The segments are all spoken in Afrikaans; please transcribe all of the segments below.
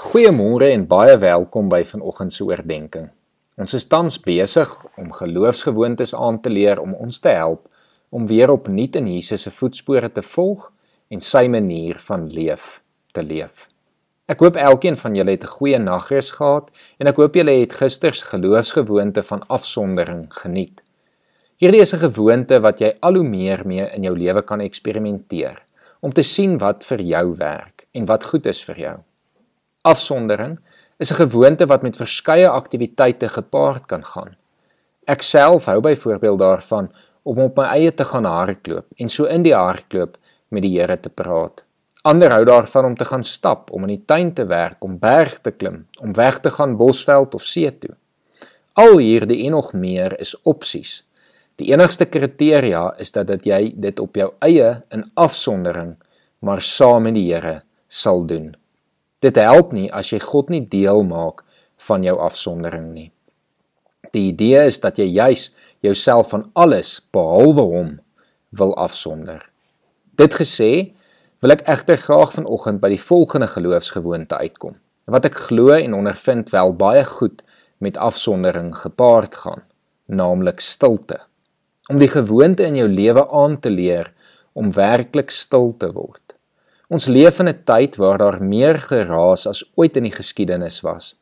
Goeiemôre en baie welkom by vanoggend se oordeenking. Ons is tans besig om geloofsgewoontes aan te leer om ons te help om weer opnuut in Jesus se voetspore te volg en sy manier van leef te leef. Ek hoop elkeen van julle het 'n goeie nagrus gehad en ek hoop julle het gister se geloofsgewoonte van afsondering geniet. Hierdie is 'n gewoonte wat jy al hoe meer mee in jou lewe kan eksperimenteer om te sien wat vir jou werk en wat goed is vir jou. Afsondering is 'n gewoonte wat met verskeie aktiwiteite gepaard kan gaan. Ek self hou byvoorbeeld daarvan om op my eie te gaan hardloop en so in die hardloop met die Here te praat. Ander hou daarvan om te gaan stap, om in die tuin te werk, om berg te klim, om weg te gaan bosveld of see toe. Al hierdie en nog meer is opsies. Die enigste kriteria is dat dat jy dit op jou eie in afsondering maar saam met die Here sal doen. Dit help nie as jy God nie deel maak van jou afsondering nie. Die idee is dat jy juis jouself van alles behalwe hom wil afsonder. Dit gesê, wil ek egter graag vanoggend by die volgende geloofsgewoonte uitkom wat ek glo en ondervind wel baie goed met afsondering gepaard gaan, naamlik stilte. Om die gewoonte in jou lewe aan te leer om werklik stil te word. Ons leef in 'n tyd waar daar meer geraas as ooit in die geskiedenis was.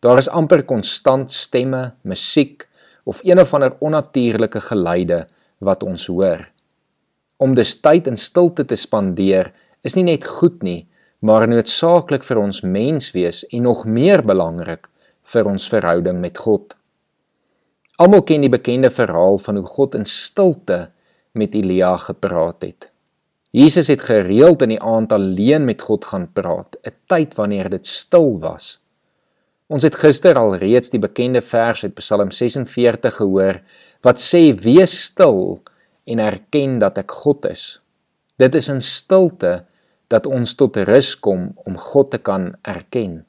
Daar is amper konstant stemme, musiek of een of ander onnatuurlike geluide wat ons hoor. Om dus tyd in stilte te spandeer is nie net goed nie, maar noodsaaklik vir ons menswees en nog meer belangrik vir ons verhouding met God. Almal ken die bekende verhaal van hoe God in stilte met Elia gepraat het. Jesus het gereeld in die aand alleen met God gaan praat, 'n tyd wanneer dit stil was. Ons het gister al reeds die bekende vers uit Psalm 46 gehoor wat sê: "Wees stil en erken dat ek God is." Dit is in stilte dat ons tot rus kom om God te kan erken.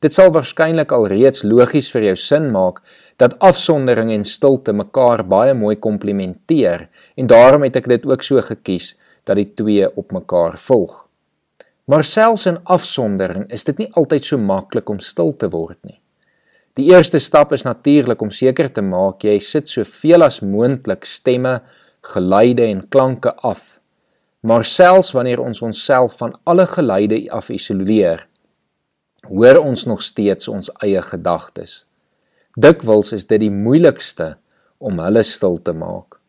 Dit sal waarskynlik al reeds logies vir jou sin maak dat afsondering en stilte mekaar baie mooi komplementeer en daarom het ek dit ook so gekies dat die twee op mekaar volg. Maar selfs in afsondering is dit nie altyd so maklik om stil te word nie. Die eerste stap is natuurlik om seker te maak jy sit soveel as moontlik stemme, geluide en klanke af. Maar selfs wanneer ons onsself van alle geluide af isoleer, hoor ons nog steeds ons eie gedagtes. Dikwels is dit die moeilikste om hulle stil te maak.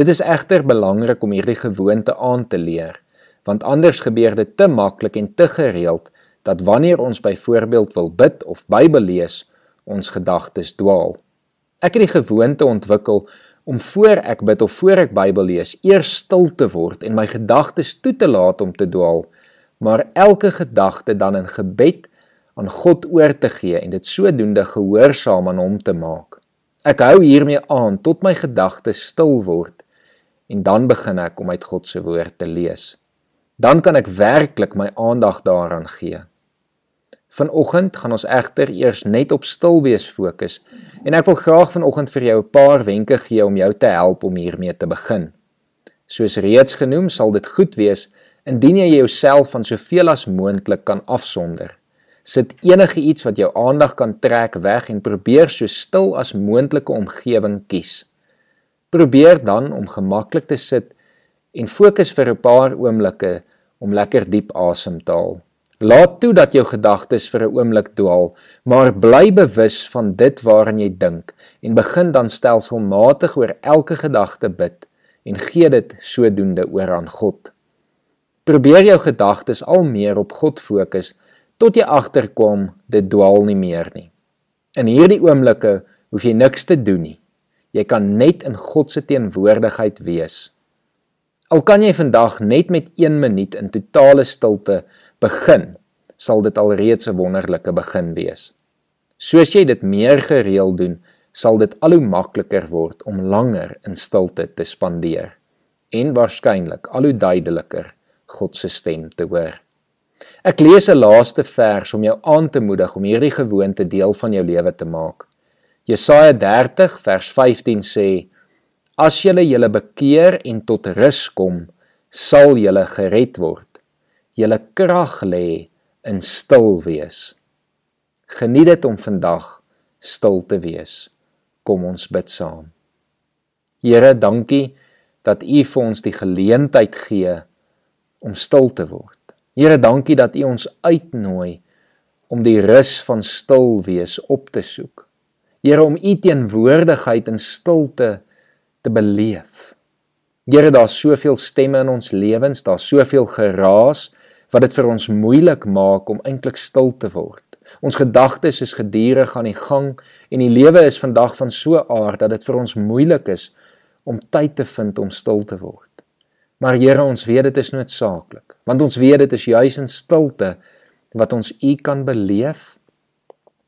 Dit is egter belangrik om hierdie gewoonte aan te leer, want anders gebeur dit te maklik en te gereeld dat wanneer ons byvoorbeeld wil bid of Bybel lees, ons gedagtes dwaal. Ek het die gewoonte ontwikkel om voor ek bid of voor ek Bybel lees, eers stil te word en my gedagtes toe te laat om te dwaal, maar elke gedagte dan in gebed aan God oor te gee en dit sodoende gehoorsaam aan hom te maak. Ek hou hiermee aan tot my gedagtes stil word en dan begin ek om uit God se woord te lees. Dan kan ek werklik my aandag daaraan gee. Vanoggend gaan ons egter eers net op stil wees fokus en ek wil graag vanoggend vir jou 'n paar wenke gee om jou te help om hiermee te begin. Soos reeds genoem, sal dit goed wees indien jy jouself van soveel as moontlik kan afsonder. Sit enige iets wat jou aandag kan trek weg en probeer so stil as moontlike omgewing kies. Probeer dan om gemaklik te sit en fokus vir 'n paar oomblikke om lekker diep asem te haal. Laat toe dat jou gedagtes vir 'n oomblik dwaal, maar bly bewus van dit waaraan jy dink en begin dan stelselmatig oor elke gedagte bid en gee dit sodoende oor aan God. Probeer jou gedagtes al meer op God fokus tot jy agterkom dit dwaal nie meer nie. In hierdie oomblikke hoef jy niks te doen nie. Jy kan net in God se teenwoordigheid wees. Al kan jy vandag net met 1 minuut in totale stilte begin, sal dit alreeds 'n wonderlike begin wees. Soos jy dit meer gereeld doen, sal dit al hoe makliker word om langer in stilte te spandeer en waarskynlik al hoe duideliker God se stem te hoor. Ek lees 'n laaste vers om jou aan te moedig om hierdie gewoonte deel van jou lewe te maak. Jesaja 30 vers 15 sê: As julle julle bekeer en tot rus kom, sal julle gered word. Julle krag lê in stil wees. Geniet dit om vandag stil te wees. Kom ons bid saam. Here, dankie dat U vir ons die geleentheid gee om stil te word. Here, dankie dat U ons uitnooi om die rus van stil wees op te soek. Here, om U teenwoordigheid in stilte te beleef. Here, daar's soveel stemme in ons lewens, daar's soveel geraas wat dit vir ons moeilik maak om eintlik stil te word. Ons gedagtes is gedurig aan die gang en die lewe is vandag van so 'n aard dat dit vir ons moeilik is om tyd te vind om stil te word. Maar Here, ons weet dit is noodsaaklik, want ons weet dit is juis in stilte wat ons U kan beleef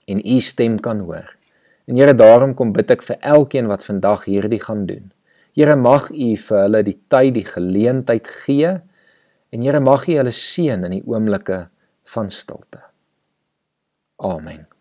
en U stem kan hoor. En Here, daarom kom bid ek vir elkeen wat vandag hierdie gaan doen. Here, mag U vir hulle die tyd, die geleentheid gee en Here, mag U hulle seën in die oomblikke van stilte. Amen.